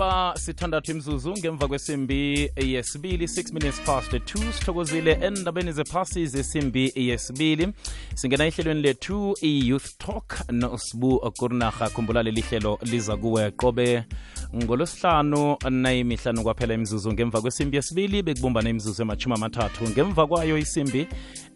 iba sithandathu imzuzu ngemva kwesimbi yesibili 6 minutes past 2 sithokozile endabeni zephasi zesimbi yesibili singena ehlelweni lethu i-youth talk nosbu kurnaha khumbula leli hlelo liza kuwe qobe ngolosihlanu nayimihlanu kwaphela imzuzu ngemva kwesimbi yesibili bekubumbana imzuzu emachumi amathathu ngemva kwayo isimbi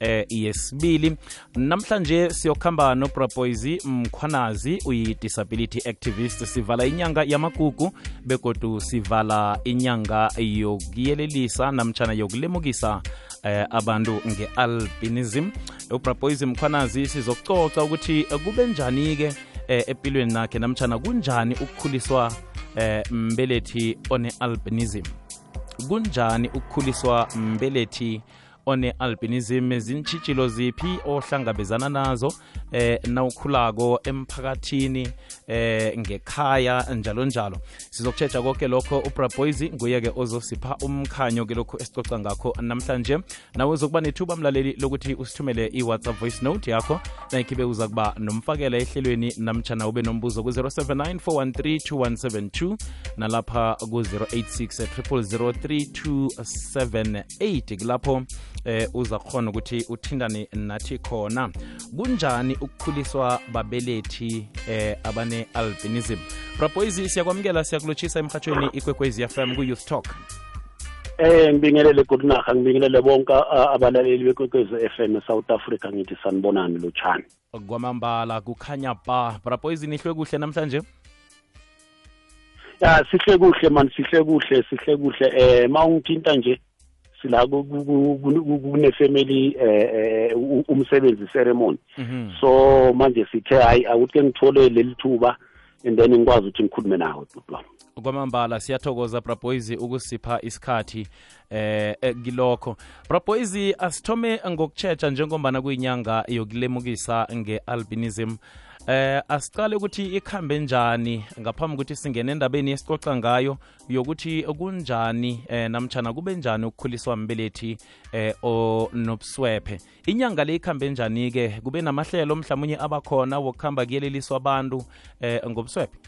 eh, yesibili. Namhlanje siyokuhamba nobraboyzi mkhwanazi uyi-disability activist sivala inyanga yamagugu begodu sivala inyanga yokuyelelisa namtshana yokulemukisa eh, abantu nge-albinism. Ubraboism khwanazi sizokucoca ukuthi kube njani-ke eh, empilweni nakhe namtshana kunjani ukukhuliswa eh, mbelethi one-albinism? Kunjani ukukhuliswa mbelethi one-albinism? Zintshitshilo ziphi ohlangabezana nazo eh nawukhulako emphakathini eh ngekhaya njalo njalo. Sizokutshetsha konke lokho. Ubraboyzi nguye-ke ozosipha umkhanyo ke lokhu esicoca ngakho namhlanje. Nawe uzokuba nethuba mlaleli lokuthi usithumele i-whatsapp voice note yakho. Nayikhibe uza kuba nomfakela ehlelweni namtshana ube nombuzo ku-079 413 nalapha ku-086 3278 kulapho eh uza khona ukuthi uthindane nathi khona. Kunjani ukukhuliswa babelethi eh abane albinism? Braboyzi siyakwamukela siyakulotshisa emhathweni ikwekwezi FM ku youth talk. Eh ngibingelele kunaha ngibingelele bonke abalaleli bekwekwezi FM South Africa. Ngithi sanibonani lotshani. kwamambala kukhanya ba braboyzi nihlwe kuhle namhlanje? Ya sihle kuhle man sihle kuhle sihle kuhle. Eh mawungithinta nje sila kune-family eh umsebenzi ceremony. So manje sithe hayi akuthi ke ngithole leli thuba and then ngikwazi ukuthi ngikhulume nawe baba kwamambala siyathokoza braboyzi ukusipha isikhathi eh kilokho. Braboyzi asithome ngokutshetsha njengombana kuyinyanga yokulemukisa nge-albinism eh asiqale ukuthi ikhambe njani ngaphambi ukuthi singene endabeni esicoca ngayo yokuthi kunjani eh namtshana kube njani ukukhuliswa mbelethi eh onobuswephe inyanga le ikhambe njani ke kube namahlelo mhlawumnye abakhona wokuhamba kuyeleliswa abantu eh ngobuswephe?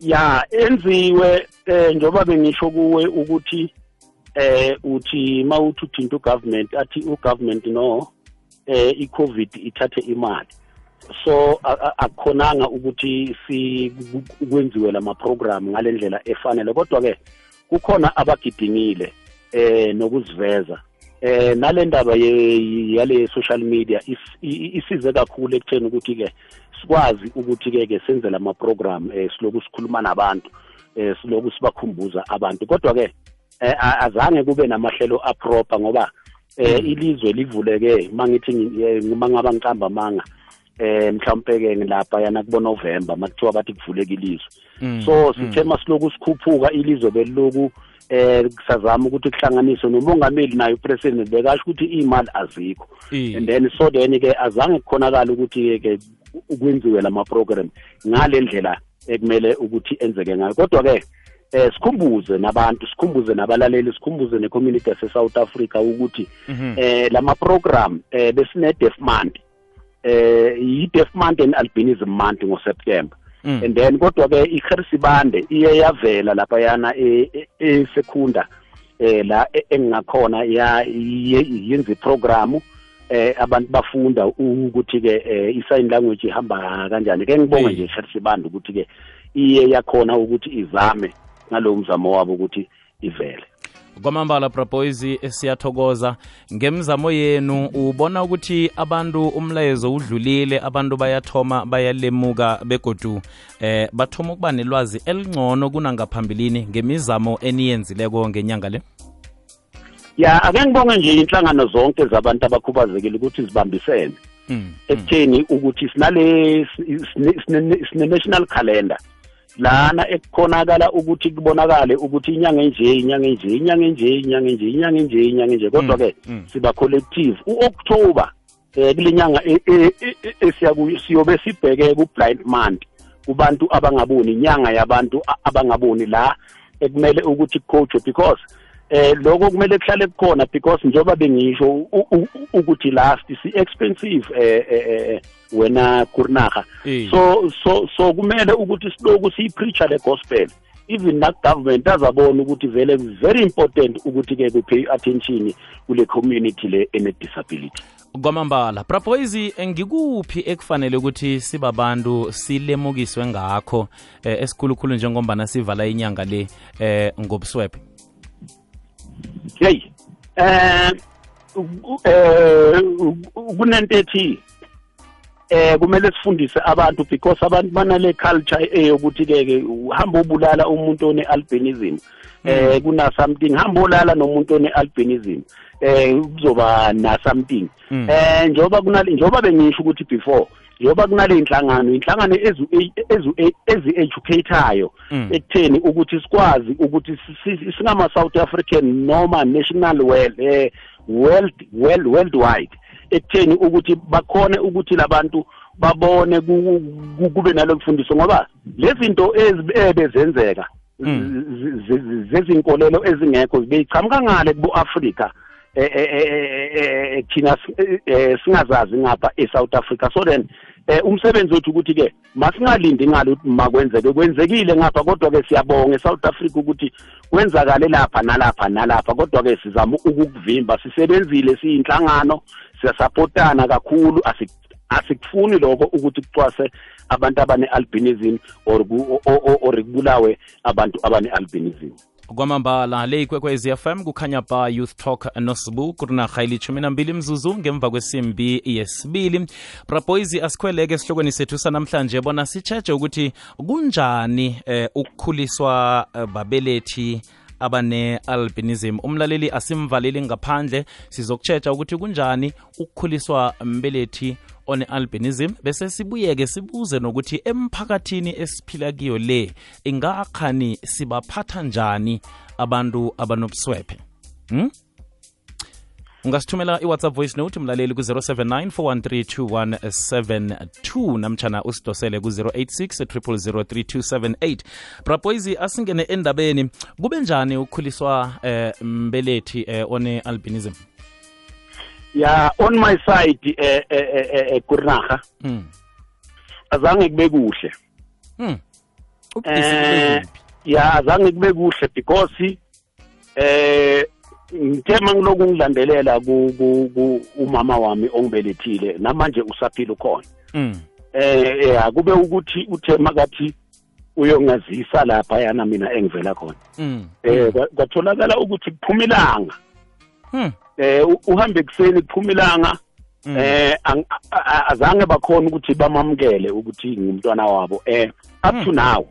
Ya enziwe eh njoba bengisho kuwe ukuthi eh uthi mawuthi uthinta ugovernment athi ugovernment no eh icovid ithathe imali. So akukhonanga ukuthi sikwenziwe lama program ngalendlela efanele kodwa ke kukhona abagidimile eh nokuziveza. Eh nale ndaba yale social media isize kakhulu ekutheni ukuthi ke sikwazi ukuthi ke ke senze lama program eh siloku sikhuluma nabantu eh siloku sibakhumbuza abantu. Kodwa ke azange kube namahlelo aproper ngoba eh ilizwe livuleke mangithi mangaba ngiqamba manga. Eh mhlawumbe ke lapha yana kubo November makuthiwa bathi kuvuleka ilizwe. So sithe masiloku sikhuphuka ilizwe beliloku eh kusazama ukuthi kuhlanganiswe nomongameli naye upresident bekasho ukuthi imali azikho. And then so then ke azange kukhonakala ukuthi ke ukwenziwe lama program ngale ndlela ekumele ukuthi enzeke ngayo. Kodwa ke eh sikhumbuze nabantu sikhumbuze nabalaleli sikhumbuze necommunity yase South Africa ukuthi eh lama program eh besine deaf month eh yi-deaf month and albinism month ngo-september. Mm. and then kodwa ke iherisibande iye yavela lapha yana esekunda eh la engakhona ya yenza iprogramu eh abantu bafunda ukuthi ke i-sign language ihamba kanjani. Ke ngibonga nje iherisibande ukuthi ke iye yakhona ukuthi izame ngalowo mzamo wabo ukuthi ivele. Kwamambala propoisi siyathokoza ngemizamo yenu ubona ukuthi abantu umlayezo udlulile abantu bayathoma bayalemuka begodu eh bathoma ukuba nelwazi elingcono kunangaphambilini ngemizamo eniyenzileko ngenyanga le ya ake ngibonge nje inhlangano zonke zabantu abakhubazekile ukuthi zibambisene ekutheni ukuthi sinale sine-national calendar lana ekukhonakala ukuthi kubonakale ukuthi inyanga enje inyanga enje inyanga enje inyanga enje inyanga enje inyanga enje. Kodwa ke siba collective. uOctober eh kulenyanga esiyakuyo siyobe sibheke ku blind month kubantu abangaboni inyanga yabantu abangaboni la ekumele ukuthi coach because eh lokho kumele kuhlale kukhona because njengoba bengisho ukuthi last si expensive eh, eh, eh wena kurnaga. So so so kumele ukuthi siloku siyipreacher le gospel. Even na government azabona ukuthi vele very important ukuthi ke kupay attention kule community le ene disability. Kwamambala braboys ngikuphi ekufanele ukuthi sibabantu silemukiswe ngakho eh, esikhulukhulu njengombana sivala inyanga le eh ngobuswebe hey eh eh kunento ethi eh kumele sifundise abantu because abantu banale culture eyokuthi ke ke uhamba ubulala umuntu one albinism eh hmm. kuna something hamba olala nomuntu one albinism eh kuzoba na something hmm. eh njoba kunale njoba bengisho ukuthi before njoba kunale inhlangano inhlangano ezu ezi educateayo hmm. ekutheni ukuthi sikwazi ukuthi singama South African noma national well eh world well worldwide ekutheni ukuthi bakhone ukuthi labantu babone kube nalo kufundiso ngoba lezinto ezibezenzeka mm. zezinkolelo ezingekho beyichamuka ngale kubo-afrika eh, eh, eh, thina singazazi ngapha e-south africa. So then eh umsebenzi wethu ukuthi ke masingalindi ngalo ukuthi makwenzeke. Kwenzekile ngapha kodwa ke siyabonga eSouth Africa ukuthi kwenzakale lapha nalapha nalapha. Kodwa ke sizama ukukuvimba sisebenzile siyinhlangano siyasupportana kakhulu. Asikufuni lokho ukuthi kucwase abantu abane-albinism or or kubulawe abantu abane-albinism. Kwamambala le ikwekwez FM kukhanya ba youth talk nosibu kurinarha ilithumi nambili mzuzu ngemva kwesimbi yesibili. Braboys asikhweleke esihlokweni sethu sanamhlanje bona sitshetshe ukuthi kunjani eh, ukukhuliswa eh, babelethi abane-albinism umlaleli asimvaleli ngaphandle sizokutshetsha ukuthi kunjani ukukhuliswa mbelethi one-albinism bese sibuyeke sibuze nokuthi emphakathini esiphila kiyo le ingakhani sibaphatha njani abantu abanobuswephe? Hmm? ungasithumela iwhatsapp voice note mlaleli ku-079 4132172 namtshana usidosele ku-086 3278 braboys asingene endabeni kube njani ukukhuliswa eh, mbelethi eh, one-albinism ya on my side eh eh eh, eh kurnaga. Mm azange kube kuhle. Mm eh ya azange kube kuhle because eh ngithe mangiloku ngilandelela ku umama wami ongibelethile namanje usaphila ukhona. Mm eh ya kube ukuthi uthe makathi uyongazisa lapha yana mina engivela khona. Mm eh kwatholakala ukuthi kuphuma ilanga. Hmm. Eh uhambe kuseni kuphuma ilanga mm. eh azange bakhona ukuthi bamamukele ukuthi ngumntwana wabo eh up to mm. now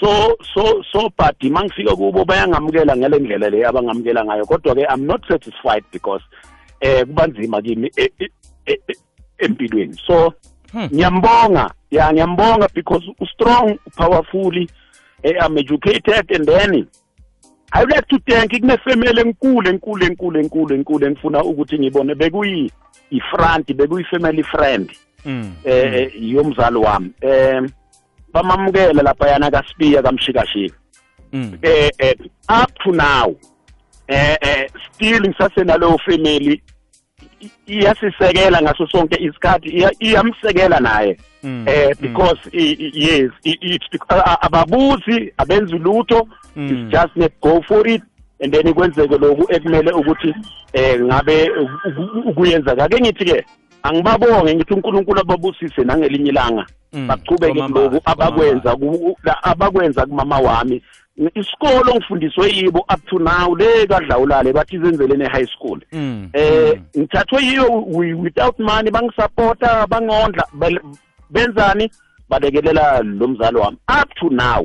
so so so but mangifika kubo bayangamukela ngale ndlela le abangamukela ngayo kodwa ke i'm not satisfied because eh kubanzima kimi e, e, e, empilweni so hmm. ngiyambonga ya ngiyambonga because u strong powerfully eh, i'm educated and then I would like to thank kunefamily enkulu enkulu enkulu enkulu enkulu engifuna ukuthi ngibone bekuyi ifront bekuyifamily friend mm. eh, eh yomzali wami eh bamamukela lapha yana kaSpiya kamshikashika mm. eh, eh up to now eh eh still ngisasenalowo family iyasisekela ngaso sonke isikhathi iyamsekela naye. Mm, eh mm. because yes ababuzi abenzi lutho mm. it's just let go for it. And then kwenzeke lokhu ekumele ukuthi eh ngabe ukuyenza kake ngithi ke angibabonge ngithi uNkulunkulu ababusise nangelinye ilanga baqhubeke lokhu abakwenza abakwenza kumama wami. Isikolo ngifundiswe yibo up to now le kadlawulale bathi izenzelene high school mm, eh mm. ngithathwe yiyo without money bangisupporta bangondla benzani balekelela lo mzali wami up to now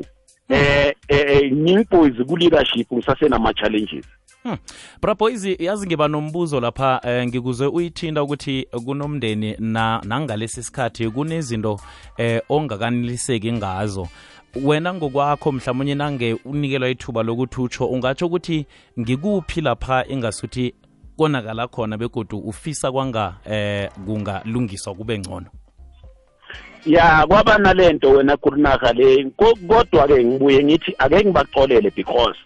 mm. eh eh ngimboys ku leadership ngisasenama challenges Hmm. Braboys yazi ngiba nombuzo lapha eh, ngikuze uyithinta ukuthi kunomndeni na nangalesi sikhathi kunezinto eh ongakaniliseki ngazo wena ngokwakho mhlawumnye nange unikelwa ithuba lokuthi utsho ungatsho ukuthi ngikuphi lapha ingasuthi konakala khona begodu ufisa kwanga eh kungalungiswa kube ngcono? Ya kwaba nalento wena kurinaga le. Kodwa ke ngibuye ngithi ake ngibaxolele because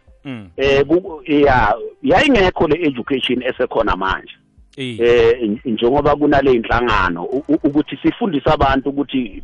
ku- ya yayingekho le education esekhona manje. Eh. njengoba kunale inhlangano ukuthi sifundise abantu ukuthi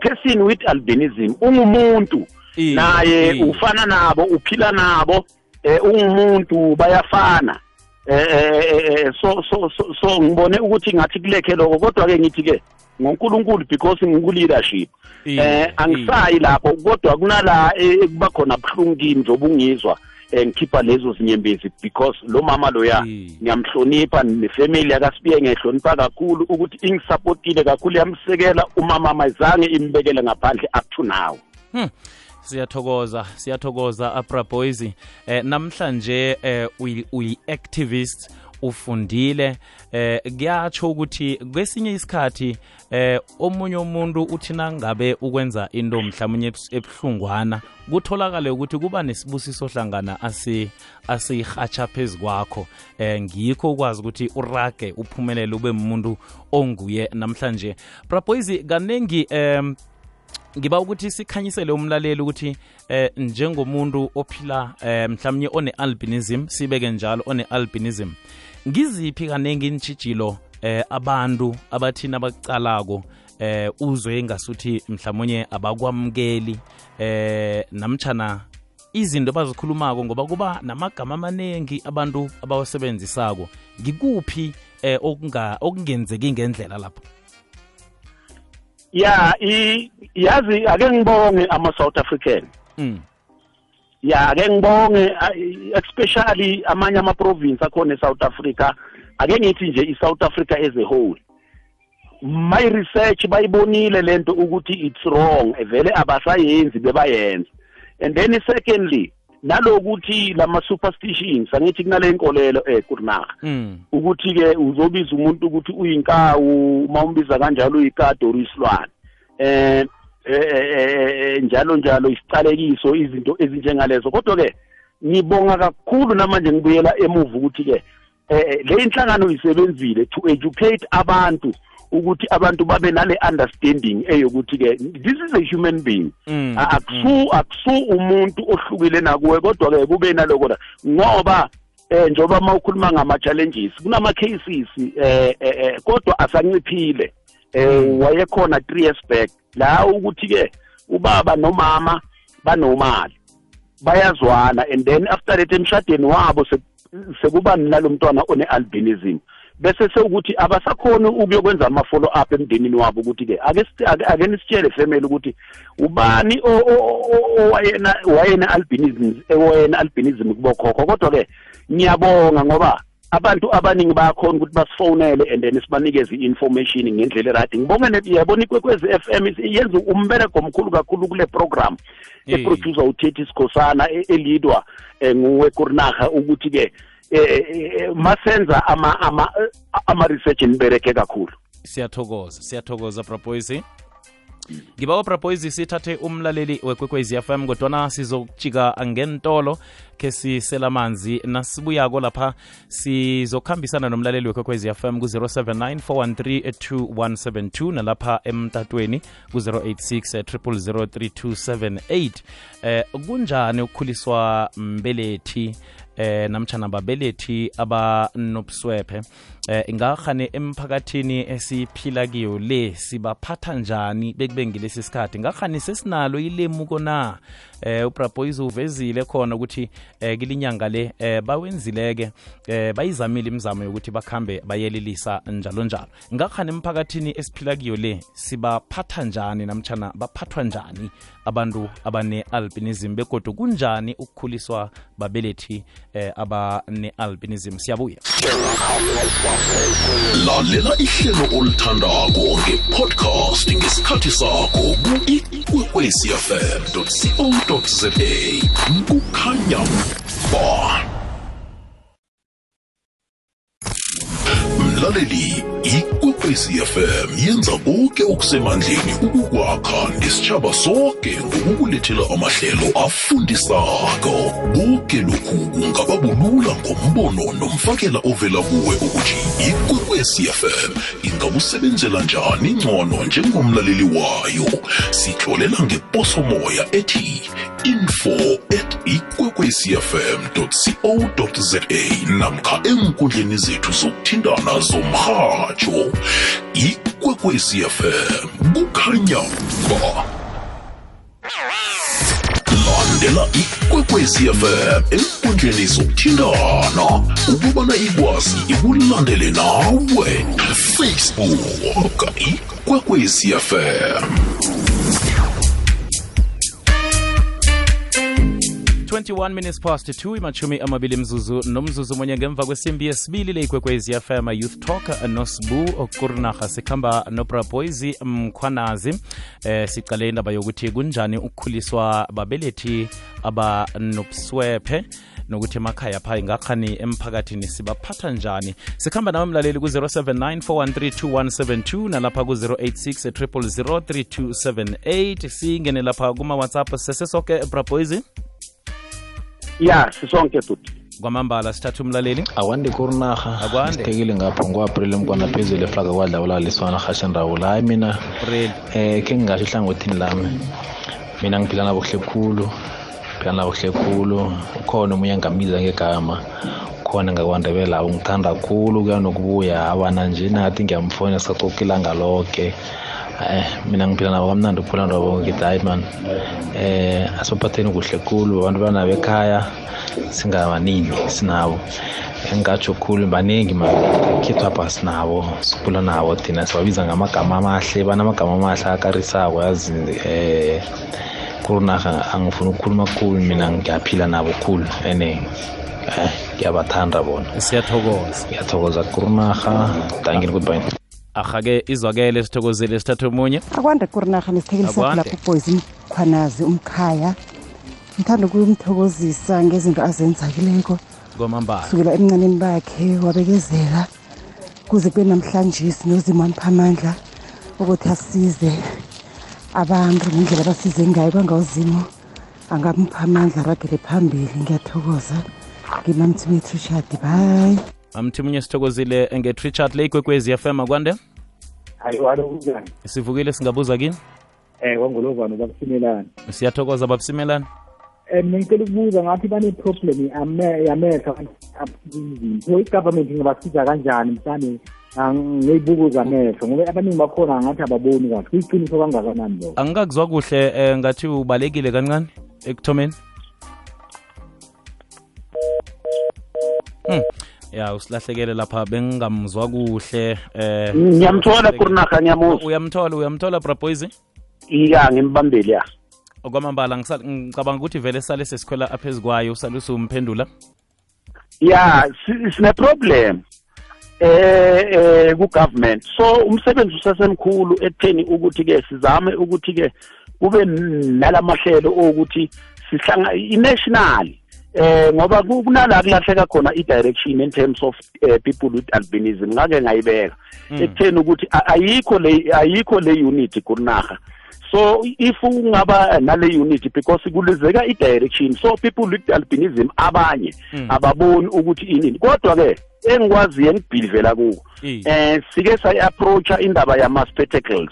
person with albinism ungumuntu. Naye ufana nabo uphila nabo eh ungumuntu bayafana. Eh eh, eh, so so so, ngibone ukuthi ngathi kulekhe lokho kodwa ke ngithi ke ngoNkulunkulu because ngiku leadership Eh, angisayi lapho kodwa kunala eh, kuba khona buhlungu kimi njoba ungizwa ngikhipha lezo zinyembezi because lo mama loya ngiyamhlonipha nefamily yakasibiye ngiyahlonipha kakhulu ukuthi ingisupportile kakhulu yamsekela umama mayizange imbekele ngaphandle up to now. Hmm. siyathokoza siyathokoza abra boys. Eh namhlanje eh uyi- uyi-activist ufundile eh kuyatsho ukuthi kwesinye isikhathi eh omunye umuntu uthi nangabe ukwenza into mhlawumnye ebuhlungwana kutholakale ukuthi kuba nesibusiso hlangana asi asihatsha phezu kwakho. Eh ngikho ukwazi ukuthi urage uphumelele ube umuntu onguye namhlanje. Braboys kanengi em ngiba ukuthi sikhanyisele umlaleli ukuthi eh njengomuntu ophila eh mhlawumnye one-albinism sibeke njalo one-albinism. Ngiziphi kanengi intshijilo eh abantu abathina bakucalako eh uzwe ingasuthi mhlawumnye abakwamukeli eh namtshana izinto abazikhulumako ngoba kuba namagama amaningi abantu abawasebenzisako. Ngikuphi eh okunga okungenzeki ngendlela lapho? Ya yazi ake ngibonge ama South African. Mm. Ya ake ngibonge a- especially amanye ama province akhona eSouth Africa ake ngithi nje iSouth Africa as a whole my research bayibonile lento ukuthi it's wrong vele abasayenzi bebayenza and then secondly nalokuthi lama superstitions angithi kunale inkolelo eh kurinaga Mm. ukuthi ke uzobiza umuntu ukuthi uyinkawu uma umbiza kanjalo uyikade or isilwane eh eh, eh, eh, njalo njalo isicalekiso izinto ezinjengalezo. Kodwa ke ngibonga kakhulu namanje ngibuyela emuva ukuthi ke eh le inhlangano isebenzile to educate abantu ukuthi abantu babe nale understanding eyokuthi ke this is a human being. Mm, akusu akusu umuntu ohlukile nakuwe kodwa ke kube naloko la ngoba eh njoba mawukhuluma ngama challenges kunama cases eh eh, eh, kodwa asanciphile. Eh wayekhona 3 years back. La ukuthi ke ubaba nomama banomali bayazwana and then after that emshadweni wabo se- sekuba nalomntwana one albinism bese sekuthi abasakhona ukuyokwenza ama follow up emndenini wabo ukuthi ke ake sithi- ake ake nisitshele family ukuthi ubani o- o- o- owayena wayena albinism owayena albinism kubokhokho. Kodwa ke ngiyabonga ngoba abantu abaningi bayakhona ukuthi basifonele and then sibanikeze i-information ngendlela erayithi ngibonge yabona ikwekwezi f m yenza umbereko omkhulu kakhulu kule program Eh. eproducer uthethi sikhosana e- elidwa um nguwe kurinaga ukuthi ke eh, eh, masenza ama ama ama research nibereke kakhulu. Siyathokoza siyathokoza braboys ngiba braboys sithathe umlaleli wekwekwezi fm kodwana sizokujika ngentolo khe sisela amanzi nasibuyako lapha. Sizokuhambisana nomlaleli wekwekwezi fm ku-079 413 nalapha emtatweni ku-086 0003278 eh kunjani ukukhuliswa mbelethi? Eh namtshana babelethi abanobuswephe? Eh ingakhane emphakathini esiphila kiyo le? Sibaphatha njani bekube ngilesi sikhathi ngahani sesinalo ilemuko na eh ubraboys uvezile khona ukuthi eh kilinyanga le eh bawenzileke eh bayizamile imizamo yokuthi bakhambe bayelilisa njalo njalo ngakhani emphakathini esiphila kiyo le sibaphatha njani namtshana baphathwa njani abantu abane-albinism? Begodwa kunjani ukukhuliswa babelethi eh abane-albinism? Siyabuya. Lalela ihlelo olithandako ngepodcast ngesikhathi sakho ku-ikwekwecfm co za kukhanya ba mlaleli ikwekwezi fm yenza konke okusemandleni ukukwakha nesitshaba sonke ngokukulethela amahlelo afundisako. Konke lokhu kungababulula ngombono nomfakela ovela kuwe ukuthi ikwekwezi fm ingakusebenzela njani ngcono njengomlaleli wayo. Sitlolela ngeposomoya ethi info at ikwekwecfm co za namkha enkundleni zethu zokuthintana zomrhatsho ikwekwecfm kukhanya ba landela ikwekwecfm enkundleni zokuthintana ukubana ikwazi ikulandele nawe facebook ikwekwecfm 21 minutes past 2 imachumi amabili mzuzu nomzuzu munye ngemva kwesimbi yesibili leikwekwezi fm youth talk nosbu kurnaha sikhamba nobraboys mkhwanazi eh sicale indaba yokuthi kunjani ukukhuliswa babelethi abanobuswephe nokuthi emakhaya pha ingakhani emphakathini sibaphatha njani. Sikhamba nawe mlaleli ku-079 413 nalapha ku-086 0003278 singene lapha kuma-whatsapp sesesoke braboys ya sisonke futhi kwamambala sithatha umlaleli. Akwande kurinaha Akwande. sithekile ngapho ngo-april mkwana phezulu eflaka kwadlawula liswana hashan rawula hayi mina April. eh khe ngingasho ehlangothini lami. Mina ngiphila nabo kuhle khulu phila nabo kuhle khulu. Ukhona omunye ngamiza ngegama khona ngakwandebela ngithanda khulu kuya nokubuya. Abana nje nathi ngiyamfona sisacoca ilanga lonke eh mina ngiphila nabo kamnandi ukuphula nabo ngithi hayi man. Eh asibaphatheni kuhle khulu abantu bana bekhaya singabaningi sinabo engatsho khulu baningi makhethu apha sinabo sikhula nabo thina sibabiza ngamagama amahle banamagama amahle akarisako yazi um kurinaha angifuni ukukhuluma khulu mina ngiyaphila nabo khulu ene eh ngiyabathanda bona. Siyathokoza. Ngiyathokoza kurinaha dankini goodbye ahake izwakele sithokozele sithathe omunye. Akwande kurinaha nesithekeli Akwande. sakho lapho boys umkhwanazi umkhaya. Ngithanda ukumthokozisa ngezinto azenzakileko. Kwamambala kusukela emncaneni bakhe wabekezela kuze kube namhlanje sinozimo wanipha amandla ukuthi asize abantu ngendlela abasize ngayo bangawuzimo angamupha amandla aragele phambili. Ngiyathokoza. Ngimamthimethu shadi bayi amthimunye sithokozile ngetrichard le ikwekwezi fm akwande. Hayi walo kunjani sivukile singabuza kini? Eh kwangolovano babusimelane. Siyathokoza babusimelane. Um mina ngicela ukubuza ngathi bane-problem yame- yamehlo abunzima so i-government ingabasiza kanjani? Mhlane ngey'buko zamehlo ngoba abaningi bakhona ngathi ababoni kahle. Kuyiqiniso kangakanani lo angikakuzwa kuhle um ngathi ubalekile kancane ekuthomeni. Hmm. Ya usilahlekele lapha bengingamzwa kuhle eh. Ngiyamthola kurinaha ngiyamuzwa uyamthola uyamthola braboys ya ngimbambeli ya. Okwamambala ngicabanga ukuthi vele sale sesikhwela aphezu kwayo usale usumphendula. Ya si- sine-problem eh eh ku-government. So umsebenzi usasemkhulu ekutheni ukuthi-ke sizame ukuthi-ke kube nalamahlelo okuthi sihlanga i-national. Eh ngoba ku- kunala kulahleka khona i-direction in terms of uh, people with albinism. Ngake ngayibeka. Ekutheni ukuthi ayikho le ayikho le unity kurinaha so if ungaba nale unity because kulizeka i-direction so people with albinism abanye ababoni ukuthi inini. Kodwa ke engikwaziyo engibhilivela kuko eh sike sayi-approacha indaba yama-spectacles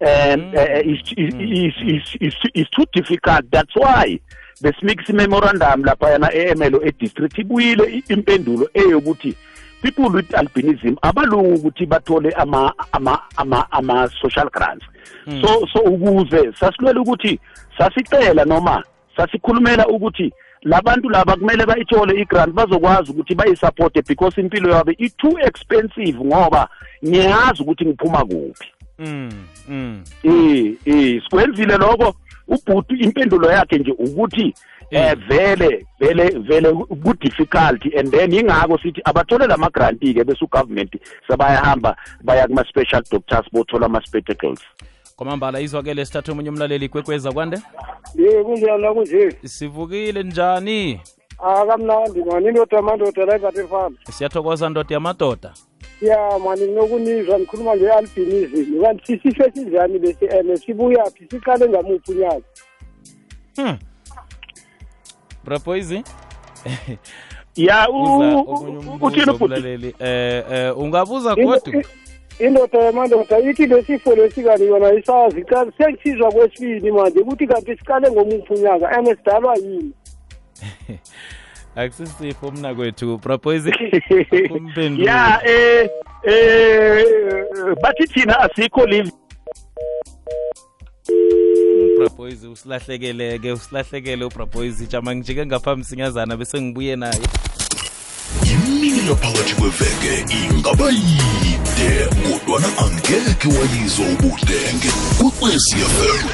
um eh, it's, it's, it's, it's, it's too difficult. That's why the smix memorandum laphayana e-emelo e-district ibuyile i- impendulo eyokuthi people with albinism abalungu ukuthi bathole ama ama ama ama social grants so so ukuze sasilwela ukuthi sasicela noma sasikhulumela ukuthi labantu laba kumele bayithole i-grant bazokwazi ukuthi bayisupporte because impilo yabo i-too expensive ngoba ngiyazi ukuthi ngiphuma kuphi. Mm, mm. eh eh sikwenzile lokho. Ubhuti impendulo yakhe nje ukuthi eh. vele vele vele ku difficult and then ingako sithi abathole lama grant ke bese ugovernment sebayahamba baya kuma special doctors bothola ama spectacles kwamambala izwakele sithathe omunye umlaleli kwekweza kwande? Ye kunjani la kunje. Sivukile njani? Akamnandi mani indoda amandoda la ezathefana siyathokoza ndoda yamadoda. Ya mani nginokunizwa ngikhuluma nge-albinism. Kanti sisifo esinjani lesi and sibuyaphi siqale ngamuphi unyaka? Hmm. braboys ya uthini ubhuti? umlaleli eh, eh ungabuza kodwa indoda yamandoda ithi lesifo lesi kanti yona isazi kanti sengitshizwa kwesibili manje ukuthi kanti siqale ngomuphi unyaka? And sidalwa yini? akusisifo mna kwethu umphenduli ya eh eh bathi thina asikho live ubraboys usilahlekeleke usilahlekele ubraboys jama ngijike ngapha msinyazana bese ngibuye naye. Imini yaphakathi kweveke ingaba yide kodwana angeke wayizwa ubudenge kwekwecfm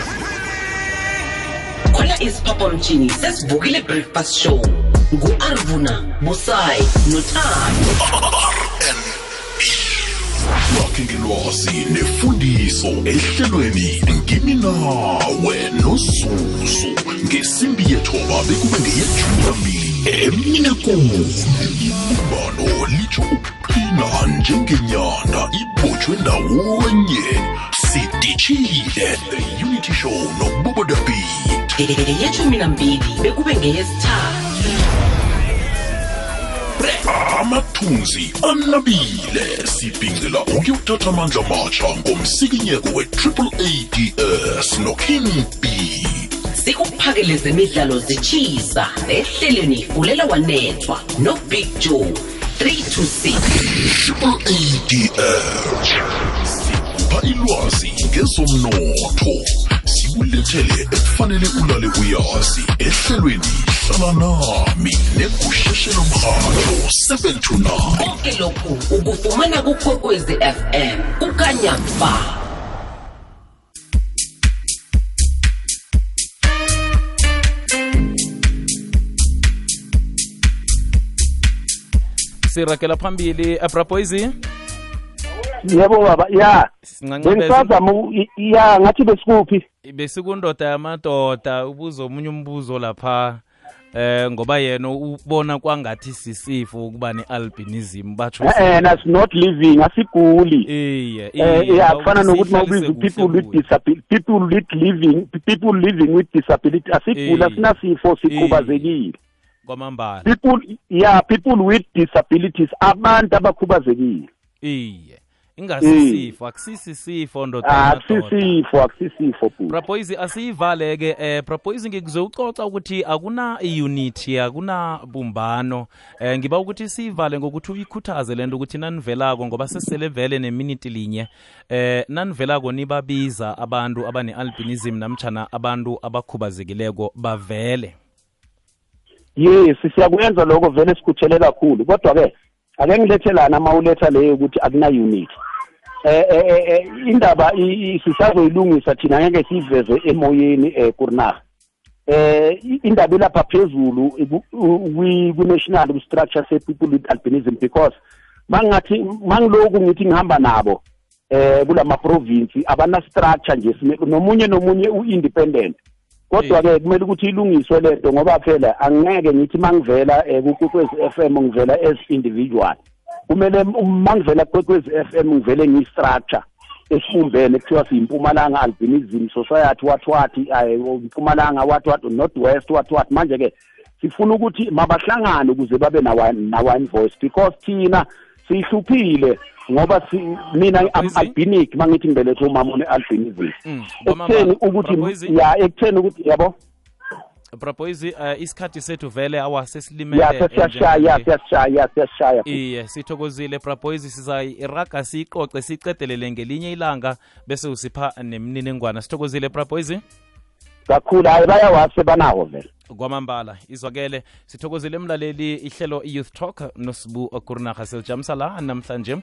khona isiphaphamtshini sesivukile breakfast show ngu-arvuna busayi nothando. Lakhe ngelwazi nefundiso ehlelweni ngimi nawe nozuzu ngesimbi yethoba bekube kuni ibumbano litsho ukuqina njengenyanda ibotshwe ndawonye sidishile the unity show nobubodabit yeshumi nambili bekube ngeyesithathu. Amathunzi anabile. Sibhingela ukuyothatha amandla matsha ngomsikinyeko we-triple ads noking b. Sikuphakele zemidlalo zitshisa ehlelweni fulela wanethwa nobig joe 3 to 6 triple ads sikupha ilwazi ngezomnotho. Sikulethele ekufanele ulale uyazi. Ehlelweni hlala nami negusheshelo mrhatho 7 to 9 konke lokhu ukufumana kukhokwezi fm kukanyamba sirakela phambili abraboys yebo baba ya. Bengisazama ya ngathi besikuphi? Besikundoda yamadoda ubuza omunye umbuzo lapha eh ngoba yena ubona kwangathi sisifo ukuba ne-albinism batsho eh that's not living asiguli. Iye eh iye, yeah kufana nokuthi mawubiza people with disability people with living people living with disability asiguli Eh. asinasifo sikhubazekile. Kwamambala. People yeah people with disabilities abantu abakhubazekile. Iye ingasisifo akusisisifo ndoda yamadoda. akusisifo Prapoise asiyivale-ke eh Prapoise ngikuzewucoca ukuthi akuna unity akuna bumbano. Eh ngiba ukuthi siyivale ngokuthi uyikhuthaze lento ukuthi nanivelako ngoba sesele vele neminiti linye. Eh nanivelako nibabiza abantu abane-albinism namtshana abantu abakhubazekileko bavele. Yes siyakwenza lokho vele sikhuthele kakhulu. Kodwa-ke ake ngilethelana uma uletha leyo ukuthi akuna-unity eh eh eh, eh, indaba i- i- sisazoyilungisa thina ngeke siyiveze emoyeni eh kurinaha eh i- indaba ilapha phezulu iku- u- kwi- ku-national structure se-people with albinism because mangathi mangiloku ngithi ngihamba nabo eh kulama province abana structure nje sime- nomunye nomunye u-independent. Kodwa-ke kumele ukuthi ilungiswe lento ngoba phela angeke ngithi mangivela um kukwekwezi f m ngivela as individual. Kumele mangivela kukwekwezi f m ngivele ngiyi-structure esibumbene kuthiwa siyimpumalanga albinism society wathi wathi impumalanga wathi wathi north west wathi wathi manje-ke sifuna ukuthi mabahlangane ukuze babe nawa- na-one voice because thina siyihluphile ngoba si- mina am-albinic albinic mangithi ngibelethe umama one-albinism Mm, ekutheni ukuthi ya ekutheni ukuthi yabo? Braboyzi eh isikhathi sethu vele awa sesilimele ya eh, siyashaya siyashaya. Iye sithokozile. Braboys sizayiraga siyiqoce siyicedelele ngelinye ilanga bese usipha nemininingwana. Sithokozile braboyzi kakhulu hayi bayawase banawo vele. Kwamambala izwakele. Sithokozile emlaleli ihlelo i-youth talk nosibu kurinaha silijamisa la namhlanje